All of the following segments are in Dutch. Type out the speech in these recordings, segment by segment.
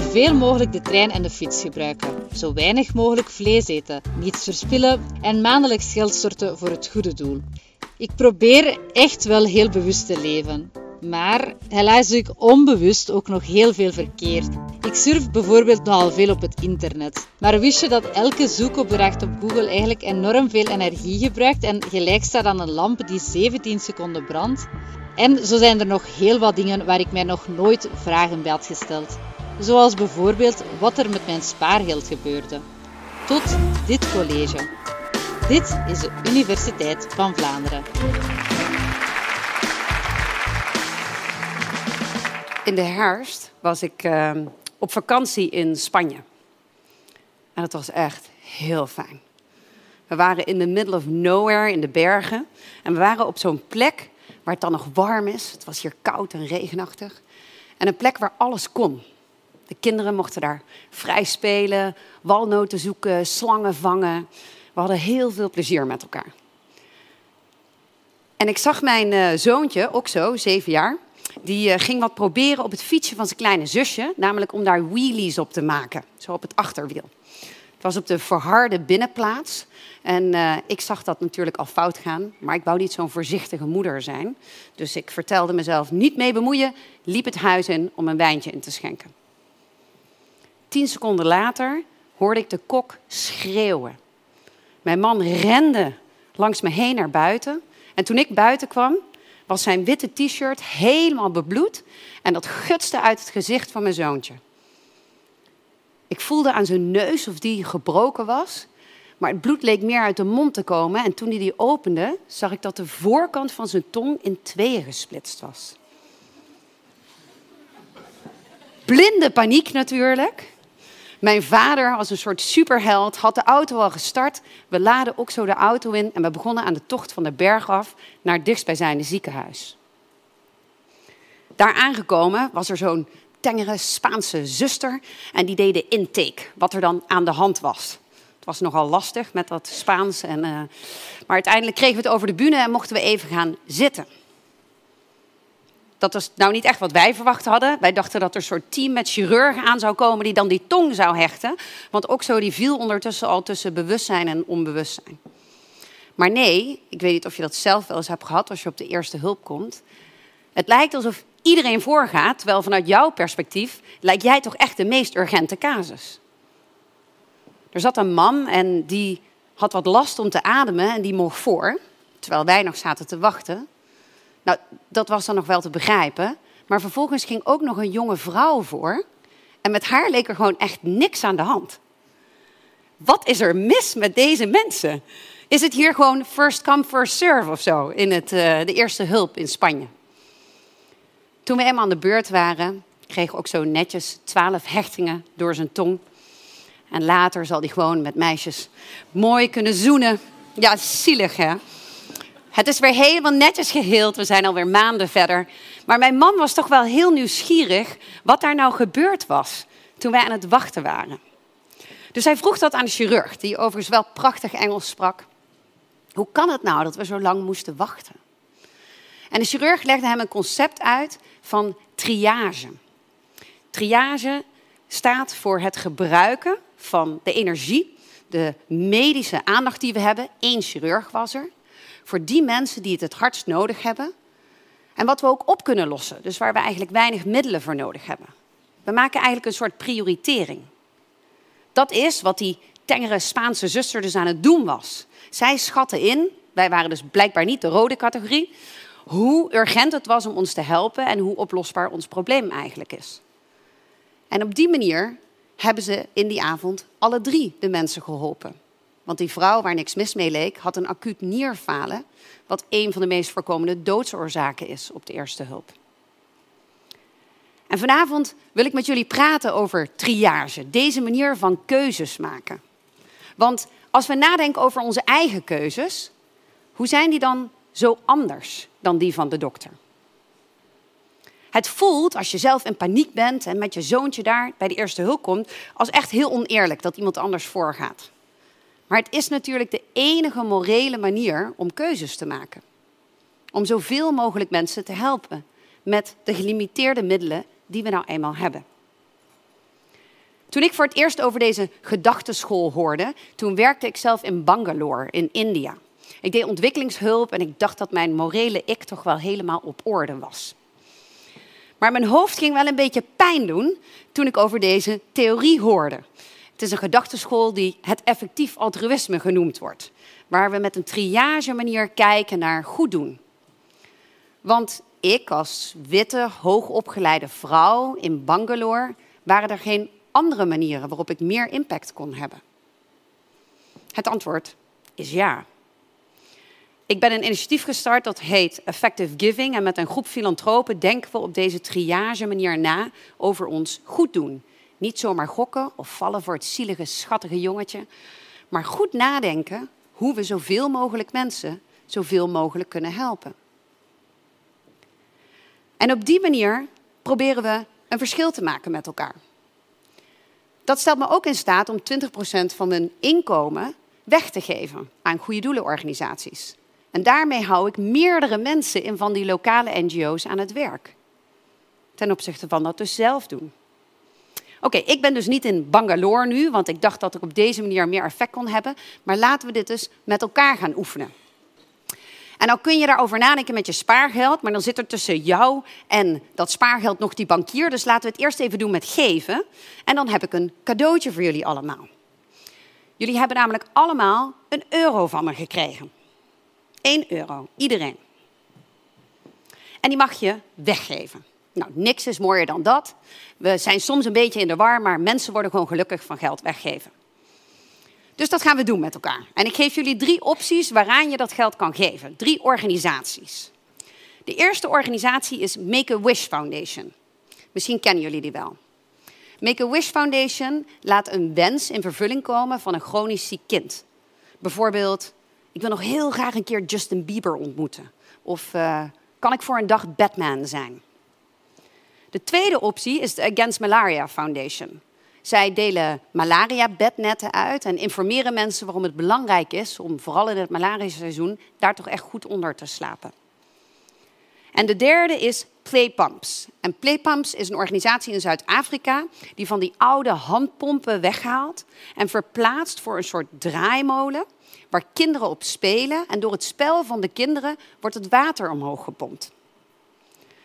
Zoveel mogelijk de trein en de fiets gebruiken. Zo weinig mogelijk vlees eten, niets verspillen en maandelijks geld storten voor het goede doel. Ik probeer echt wel heel bewust te leven. Maar helaas doe ik onbewust ook nog heel veel verkeerd. Ik surf bijvoorbeeld nogal veel op het internet. Maar wist je dat elke zoekopdracht op Google eigenlijk enorm veel energie gebruikt en gelijk staat aan een lamp die 17 seconden brandt? En zo zijn er nog heel wat dingen waar ik mij nog nooit vragen bij had gesteld. Zoals bijvoorbeeld wat er met mijn spaargeld gebeurde. Tot dit college. Dit is de Universiteit van Vlaanderen. In de herfst was ik uh, op vakantie in Spanje. En dat was echt heel fijn. We waren in the middle of nowhere in de bergen. En we waren op zo'n plek waar het dan nog warm is. Het was hier koud en regenachtig. En een plek waar alles kon. De kinderen mochten daar vrij spelen, walnoten zoeken, slangen vangen. We hadden heel veel plezier met elkaar. En ik zag mijn uh, zoontje, ook zo, zeven jaar, die uh, ging wat proberen op het fietsje van zijn kleine zusje, namelijk om daar wheelies op te maken, zo op het achterwiel. Het was op de verharde binnenplaats en uh, ik zag dat natuurlijk al fout gaan, maar ik wou niet zo'n voorzichtige moeder zijn. Dus ik vertelde mezelf niet mee bemoeien, liep het huis in om een wijntje in te schenken. Tien seconden later hoorde ik de kok schreeuwen. Mijn man rende langs me heen naar buiten. En toen ik buiten kwam, was zijn witte t-shirt helemaal bebloed en dat gutste uit het gezicht van mijn zoontje. Ik voelde aan zijn neus of die gebroken was, maar het bloed leek meer uit de mond te komen. En toen hij die opende, zag ik dat de voorkant van zijn tong in tweeën gesplitst was. Blinde paniek natuurlijk. Mijn vader, als een soort superheld, had de auto al gestart. We laden ook zo de auto in en we begonnen aan de tocht van de berg af naar het dichtstbijzijnde ziekenhuis. Daar aangekomen was er zo'n tengere Spaanse zuster en die deed de intake, wat er dan aan de hand was. Het was nogal lastig met dat Spaans. En, uh, maar uiteindelijk kregen we het over de bühne en mochten we even gaan zitten. Dat was nou niet echt wat wij verwacht hadden. Wij dachten dat er een soort team met chirurgen aan zou komen die dan die tong zou hechten. Want ook zo die viel ondertussen al tussen bewustzijn en onbewustzijn. Maar nee, ik weet niet of je dat zelf wel eens hebt gehad als je op de eerste hulp komt. Het lijkt alsof iedereen voorgaat, terwijl vanuit jouw perspectief lijkt jij toch echt de meest urgente casus. Er zat een man en die had wat last om te ademen en die mocht voor, terwijl wij nog zaten te wachten. Nou, dat was dan nog wel te begrijpen. Maar vervolgens ging ook nog een jonge vrouw voor. En met haar leek er gewoon echt niks aan de hand. Wat is er mis met deze mensen? Is het hier gewoon first come, first serve of zo in het, uh, de eerste hulp in Spanje? Toen we eenmaal aan de beurt waren, kreeg ook zo netjes twaalf hechtingen door zijn tong. En later zal hij gewoon met meisjes mooi kunnen zoenen. Ja, zielig hè? Het is weer helemaal netjes geheeld. We zijn alweer maanden verder. Maar mijn man was toch wel heel nieuwsgierig wat daar nou gebeurd was toen wij aan het wachten waren. Dus hij vroeg dat aan de chirurg, die overigens wel prachtig Engels sprak. Hoe kan het nou dat we zo lang moesten wachten? En de chirurg legde hem een concept uit van triage. Triage staat voor het gebruiken van de energie, de medische aandacht die we hebben. Eén chirurg was er voor die mensen die het het hardst nodig hebben. En wat we ook op kunnen lossen, dus waar we eigenlijk weinig middelen voor nodig hebben. We maken eigenlijk een soort prioritering. Dat is wat die tengere Spaanse zuster dus aan het doen was. Zij schatten in, wij waren dus blijkbaar niet de rode categorie, hoe urgent het was om ons te helpen en hoe oplosbaar ons probleem eigenlijk is. En op die manier hebben ze in die avond alle drie de mensen geholpen. Want die vrouw waar niks mis mee leek, had een acuut nierfalen, wat een van de meest voorkomende doodsoorzaken is op de eerste hulp. En vanavond wil ik met jullie praten over triage, deze manier van keuzes maken. Want als we nadenken over onze eigen keuzes, hoe zijn die dan zo anders dan die van de dokter? Het voelt, als je zelf in paniek bent en met je zoontje daar bij de eerste hulp komt, als echt heel oneerlijk dat iemand anders voorgaat. Maar het is natuurlijk de enige morele manier om keuzes te maken. Om zoveel mogelijk mensen te helpen met de gelimiteerde middelen die we nou eenmaal hebben. Toen ik voor het eerst over deze gedachtenschool hoorde, toen werkte ik zelf in Bangalore in India. Ik deed ontwikkelingshulp en ik dacht dat mijn morele ik toch wel helemaal op orde was. Maar mijn hoofd ging wel een beetje pijn doen toen ik over deze theorie hoorde. Het is een gedachtenschool die het effectief altruïsme genoemd wordt, waar we met een triage manier kijken naar goed doen. Want ik als witte, hoogopgeleide vrouw in Bangalore waren er geen andere manieren waarop ik meer impact kon hebben? Het antwoord is ja. Ik ben een initiatief gestart dat heet Effective Giving. En met een groep filantropen denken we op deze triage manier na over ons goed doen. Niet zomaar gokken of vallen voor het zielige, schattige jongetje. Maar goed nadenken hoe we zoveel mogelijk mensen zoveel mogelijk kunnen helpen. En op die manier proberen we een verschil te maken met elkaar. Dat stelt me ook in staat om 20% van mijn inkomen weg te geven aan goede doelenorganisaties. En daarmee hou ik meerdere mensen in van die lokale NGO's aan het werk. Ten opzichte van dat dus zelf doen. Oké, ik ben dus niet in Bangalore nu, want ik dacht dat ik op deze manier meer effect kon hebben. Maar laten we dit dus met elkaar gaan oefenen. En dan kun je daarover nadenken met je spaargeld, maar dan zit er tussen jou en dat spaargeld nog die bankier. Dus laten we het eerst even doen met geven. En dan heb ik een cadeautje voor jullie allemaal. Jullie hebben namelijk allemaal een euro van me gekregen. 1 euro, iedereen. En die mag je weggeven. Nou, niks is mooier dan dat. We zijn soms een beetje in de war, maar mensen worden gewoon gelukkig van geld weggeven. Dus dat gaan we doen met elkaar. En ik geef jullie drie opties waaraan je dat geld kan geven. Drie organisaties. De eerste organisatie is Make-A-Wish Foundation. Misschien kennen jullie die wel. Make-A-Wish Foundation laat een wens in vervulling komen van een chronisch ziek kind. Bijvoorbeeld, ik wil nog heel graag een keer Justin Bieber ontmoeten. Of uh, kan ik voor een dag Batman zijn? De tweede optie is de Against Malaria Foundation. Zij delen malaria-bednetten uit en informeren mensen waarom het belangrijk is om vooral in het malaria-seizoen daar toch echt goed onder te slapen. En de derde is Playpumps. En Playpumps is een organisatie in Zuid-Afrika die van die oude handpompen weghaalt en verplaatst voor een soort draaimolen waar kinderen op spelen. En door het spel van de kinderen wordt het water omhoog gepompt.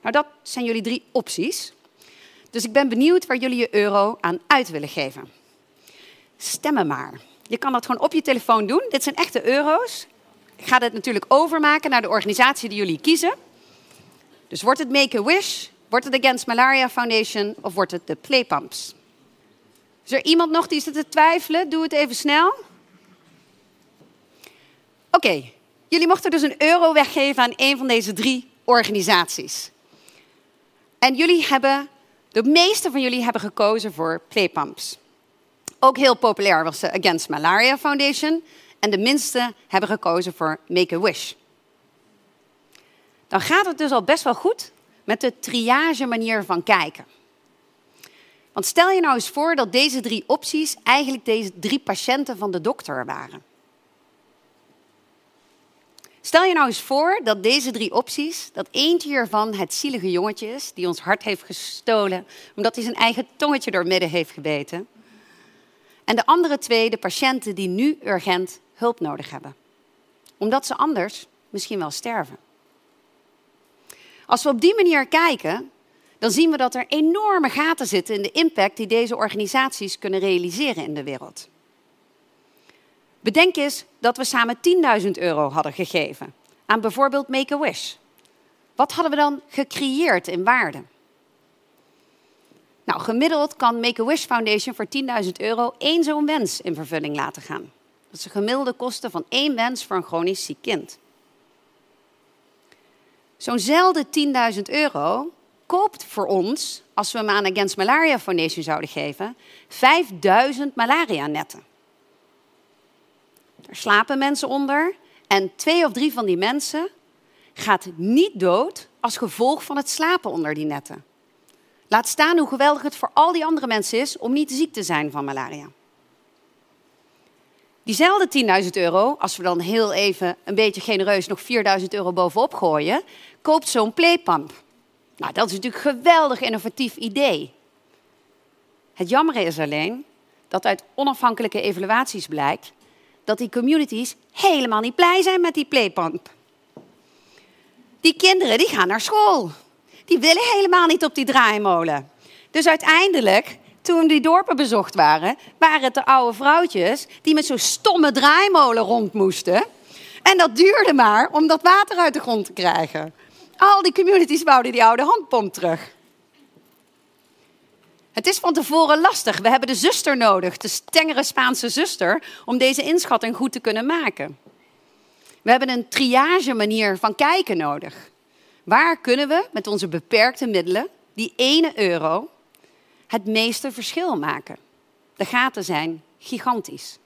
Nou, dat zijn jullie drie opties. Dus ik ben benieuwd waar jullie je euro aan uit willen geven. Stemmen maar. Je kan dat gewoon op je telefoon doen. Dit zijn echte euro's. Ik ga dit natuurlijk overmaken naar de organisatie die jullie kiezen. Dus wordt het Make-A-Wish, wordt het Against Malaria Foundation of wordt het de Playpumps? Is er iemand nog die zit te twijfelen? Doe het even snel. Oké, jullie mochten dus een euro weggeven aan een van deze drie organisaties. En jullie hebben de meeste van jullie hebben gekozen voor playpumps. Ook heel populair was de Against Malaria Foundation. En de minste hebben gekozen voor Make-A-Wish. Dan gaat het dus al best wel goed met de triage manier van kijken. Want stel je nou eens voor dat deze drie opties eigenlijk deze drie patiënten van de dokter waren. Stel je nou eens voor dat deze drie opties, dat eentje hiervan het zielige jongetje is die ons hart heeft gestolen omdat hij zijn eigen tongetje door midden heeft gebeten. En de andere twee de patiënten die nu urgent hulp nodig hebben. Omdat ze anders misschien wel sterven. Als we op die manier kijken, dan zien we dat er enorme gaten zitten in de impact die deze organisaties kunnen realiseren in de wereld. Bedenk eens dat we samen 10.000 euro hadden gegeven aan bijvoorbeeld Make-A-Wish. Wat hadden we dan gecreëerd in waarde? Nou, gemiddeld kan Make-A-Wish Foundation voor 10.000 euro één zo'n wens in vervulling laten gaan. Dat is de gemiddelde kosten van één wens voor een chronisch ziek kind. Zo'nzelfde 10.000 euro koopt voor ons, als we hem aan Against Malaria Foundation zouden geven, 5000 malaria-netten. Er slapen mensen onder en twee of drie van die mensen gaat niet dood als gevolg van het slapen onder die netten. Laat staan hoe geweldig het voor al die andere mensen is om niet ziek te zijn van malaria. Diezelfde 10.000 euro, als we dan heel even een beetje genereus nog 4.000 euro bovenop gooien, koopt zo'n playpump. Nou, dat is natuurlijk een geweldig innovatief idee. Het jammere is alleen dat uit onafhankelijke evaluaties blijkt dat die communities helemaal niet blij zijn met die playpump. Die kinderen die gaan naar school. Die willen helemaal niet op die draaimolen. Dus uiteindelijk, toen die dorpen bezocht waren, waren het de oude vrouwtjes die met zo'n stomme draaimolen rond moesten. En dat duurde maar om dat water uit de grond te krijgen. Al die communities wouden die oude handpomp terug. Het is van tevoren lastig. We hebben de zuster nodig, de stengere Spaanse zuster, om deze inschatting goed te kunnen maken. We hebben een triage manier van kijken nodig. Waar kunnen we met onze beperkte middelen, die ene euro, het meeste verschil maken? De gaten zijn gigantisch.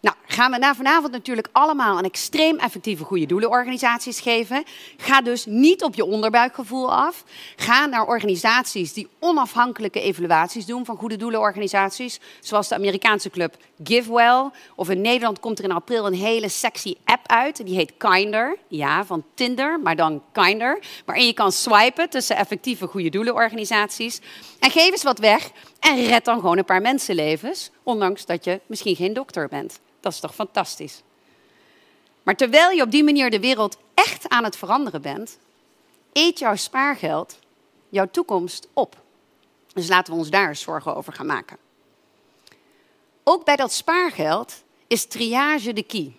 Nou, gaan we na vanavond natuurlijk allemaal een extreem effectieve goede doelenorganisaties geven. Ga dus niet op je onderbuikgevoel af. Ga naar organisaties die onafhankelijke evaluaties doen van goede doelenorganisaties. Zoals de Amerikaanse club GiveWell. Of in Nederland komt er in april een hele sexy app uit. Die heet Kinder. Ja, van Tinder, maar dan Kinder. Waarin je kan swipen tussen effectieve goede doelenorganisaties. En geef eens wat weg en red dan gewoon een paar mensenlevens. Ondanks dat je misschien geen dokter bent. Dat is toch fantastisch? Maar terwijl je op die manier de wereld echt aan het veranderen bent, eet jouw spaargeld jouw toekomst op. Dus laten we ons daar zorgen over gaan maken. Ook bij dat spaargeld is triage de key.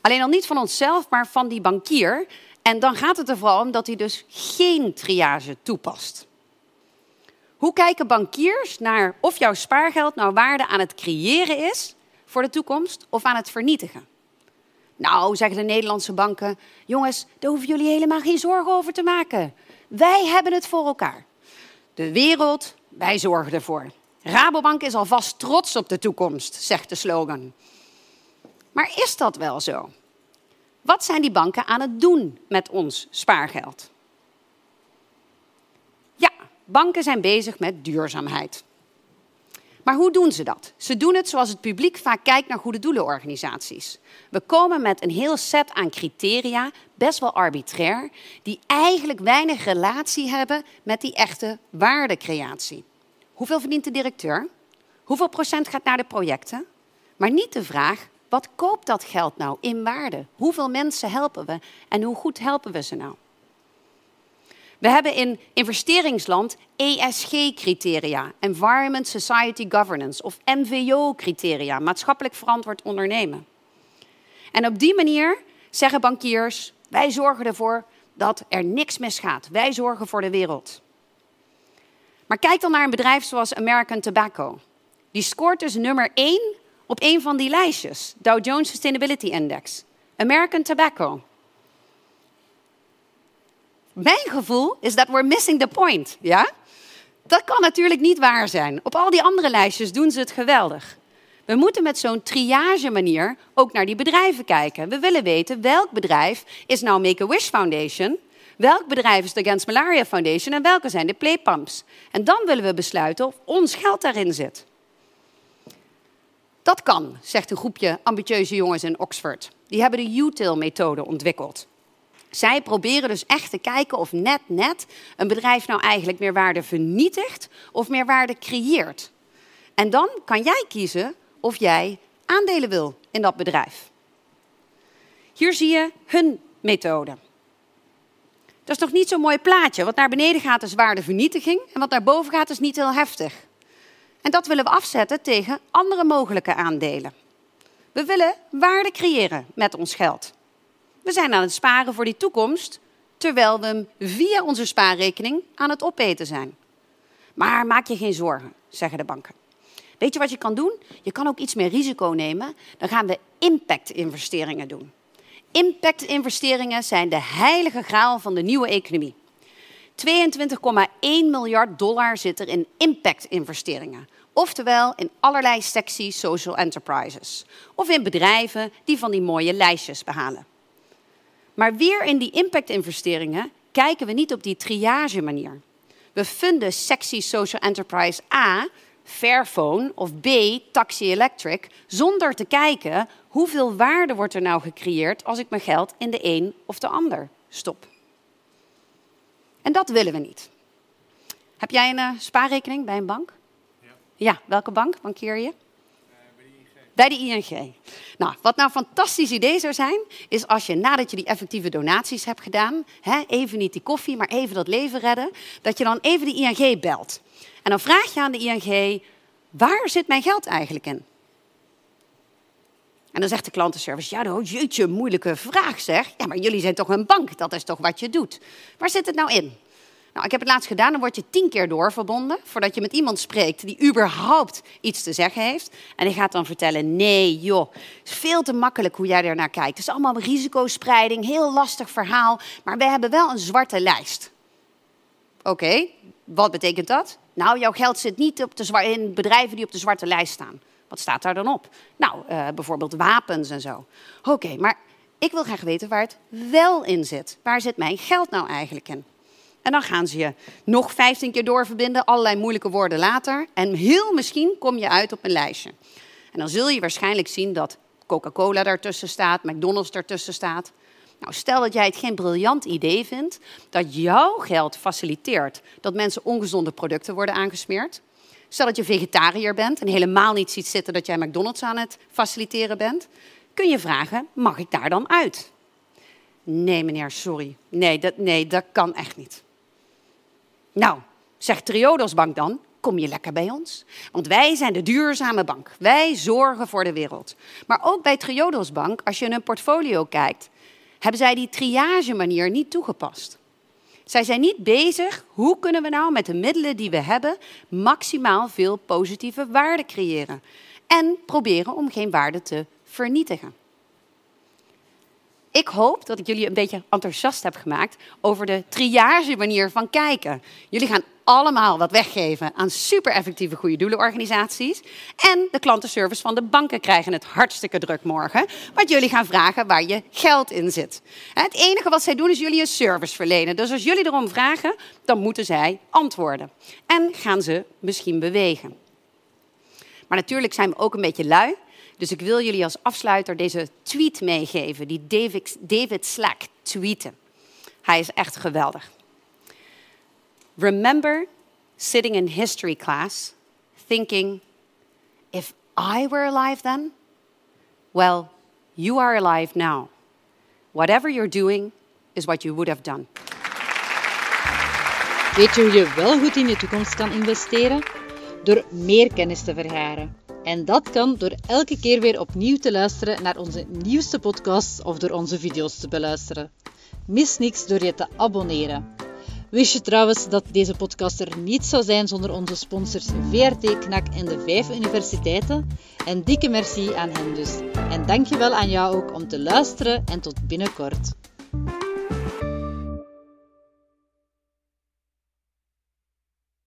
Alleen al niet van onszelf, maar van die bankier. En dan gaat het er vooral om dat hij dus geen triage toepast. Hoe kijken bankiers naar of jouw spaargeld nou waarde aan het creëren is voor de toekomst of aan het vernietigen? Nou, zeggen de Nederlandse banken, jongens, daar hoeven jullie helemaal geen zorgen over te maken. Wij hebben het voor elkaar. De wereld, wij zorgen ervoor. Rabobank is alvast trots op de toekomst, zegt de slogan. Maar is dat wel zo? Wat zijn die banken aan het doen met ons spaargeld? Ja, banken zijn bezig met duurzaamheid. Maar hoe doen ze dat? Ze doen het zoals het publiek vaak kijkt naar goede doelenorganisaties. We komen met een heel set aan criteria, best wel arbitrair, die eigenlijk weinig relatie hebben met die echte waardecreatie. Hoeveel verdient de directeur? Hoeveel procent gaat naar de projecten? Maar niet de vraag, wat koopt dat geld nou in waarde? Hoeveel mensen helpen we en hoe goed helpen we ze nou? We hebben in investeringsland ESG-criteria, Environment Society Governance, of MVO-criteria, maatschappelijk verantwoord ondernemen. En op die manier zeggen bankiers, wij zorgen ervoor dat er niks misgaat. Wij zorgen voor de wereld. Maar kijk dan naar een bedrijf zoals American Tobacco. Die scoort dus nummer 1 op een van die lijstjes, Dow Jones Sustainability Index. American Tobacco. Mijn gevoel is dat we're missing the point, ja? Dat kan natuurlijk niet waar zijn. Op al die andere lijstjes doen ze het geweldig. We moeten met zo'n triage manier ook naar die bedrijven kijken. We willen weten welk bedrijf is nou Make-A-Wish Foundation, welk bedrijf is de Against Malaria Foundation en welke zijn de playpumps. En dan willen we besluiten of ons geld daarin zit. Dat kan, zegt een groepje ambitieuze jongens in Oxford. Die hebben de UTIL-methode ontwikkeld. Zij proberen dus echt te kijken of net net een bedrijf nou eigenlijk meer waarde vernietigt of meer waarde creëert. En dan kan jij kiezen of jij aandelen wil in dat bedrijf. Hier zie je hun methode. Dat is nog niet zo'n mooi plaatje. Wat naar beneden gaat is waardevernietiging en wat naar boven gaat is niet heel heftig. En dat willen we afzetten tegen andere mogelijke aandelen. We willen waarde creëren met ons geld. We zijn aan het sparen voor die toekomst, terwijl we hem via onze spaarrekening aan het opeten zijn. Maar maak je geen zorgen, zeggen de banken. Weet je wat je kan doen? Je kan ook iets meer risico nemen. Dan gaan we impact-investeringen doen. Impact-investeringen zijn de heilige graal van de nieuwe economie. 22,1 miljard dollar zit er in impact-investeringen. Oftewel in allerlei sexy social enterprises. Of in bedrijven die van die mooie lijstjes behalen. Maar weer in die impact-investeringen kijken we niet op die triage manier. We vinden sexy social enterprise A, Fairphone, of B, Taxi Electric, zonder te kijken hoeveel waarde wordt er nou gecreëerd als ik mijn geld in de een of de ander stop. En dat willen we niet. Heb jij een uh, spaarrekening bij een bank? Ja. Ja, welke bank bankeer je? Bij de ING. Nou, wat nou een fantastisch idee zou zijn, is als je nadat je die effectieve donaties hebt gedaan, hè, even niet die koffie, maar even dat leven redden, dat je dan even de ING belt. En dan vraag je aan de ING, waar zit mijn geld eigenlijk in? En dan zegt de klantenservice, ja, oh, jeetje, moeilijke vraag zeg. Ja, maar jullie zijn toch een bank, dat is toch wat je doet. Waar zit het nou in? Nou, ik heb het laatst gedaan, dan word je tien keer doorverbonden voordat je met iemand spreekt die überhaupt iets te zeggen heeft. En die gaat dan vertellen, nee joh, is veel te makkelijk hoe jij er naar kijkt. Het is allemaal risicospreiding, heel lastig verhaal, maar we hebben wel een zwarte lijst. Oké, wat betekent dat? Nou, jouw geld zit niet op de in bedrijven die op de zwarte lijst staan. Wat staat daar dan op? Nou, uh, bijvoorbeeld wapens en zo. Oké, maar ik wil graag weten waar het wel in zit. Waar zit mijn geld nou eigenlijk in? En dan gaan ze je nog 15 keer doorverbinden, allerlei moeilijke woorden later. En heel misschien kom je uit op een lijstje. En dan zul je waarschijnlijk zien dat Coca-Cola daartussen staat, McDonald's daartussen staat. Nou, stel dat jij het geen briljant idee vindt dat jouw geld faciliteert dat mensen ongezonde producten worden aangesmeerd. Stel dat je vegetariër bent en helemaal niet ziet zitten dat jij McDonald's aan het faciliteren bent. Kun je vragen, mag ik daar dan uit? Nee meneer, sorry. Nee, dat, nee, dat kan echt niet. Nou, zegt Triodos Bank dan, kom je lekker bij ons. Want wij zijn de duurzame bank. Wij zorgen voor de wereld. Maar ook bij Triodos Bank, als je in hun portfolio kijkt, hebben zij die triage manier niet toegepast. Zij zijn niet bezig, hoe kunnen we nou met de middelen die we hebben maximaal veel positieve waarde creëren. En proberen om geen waarde te vernietigen. Ik hoop dat ik jullie een beetje enthousiast heb gemaakt over de triage manier van kijken. Jullie gaan allemaal wat weggeven aan super effectieve goede doelenorganisaties. En de klantenservice van de banken krijgen het hartstikke druk morgen. Want jullie gaan vragen waar je geld in zit. Het enige wat zij doen is jullie een service verlenen. Dus als jullie erom vragen, dan moeten zij antwoorden. En gaan ze misschien bewegen. Maar natuurlijk zijn we ook een beetje lui. Dus ik wil jullie als afsluiter deze tweet meegeven die David, Slack tweette. Hij is echt geweldig. Remember sitting in history class thinking, if I were alive then? Well, you are alive now. Whatever you're doing is what you would have done. Weet je hoe je wel goed in je toekomst kan investeren? Door meer kennis te vergaren. En dat kan door elke keer weer opnieuw te luisteren naar onze nieuwste podcasts of door onze video's te beluisteren. Mis niks door je te abonneren. Wist je trouwens dat deze podcast er niet zou zijn zonder onze sponsors VRT, KNAK en de vijf universiteiten? En dikke merci aan hen dus. En dankjewel aan jou ook om te luisteren en tot binnenkort.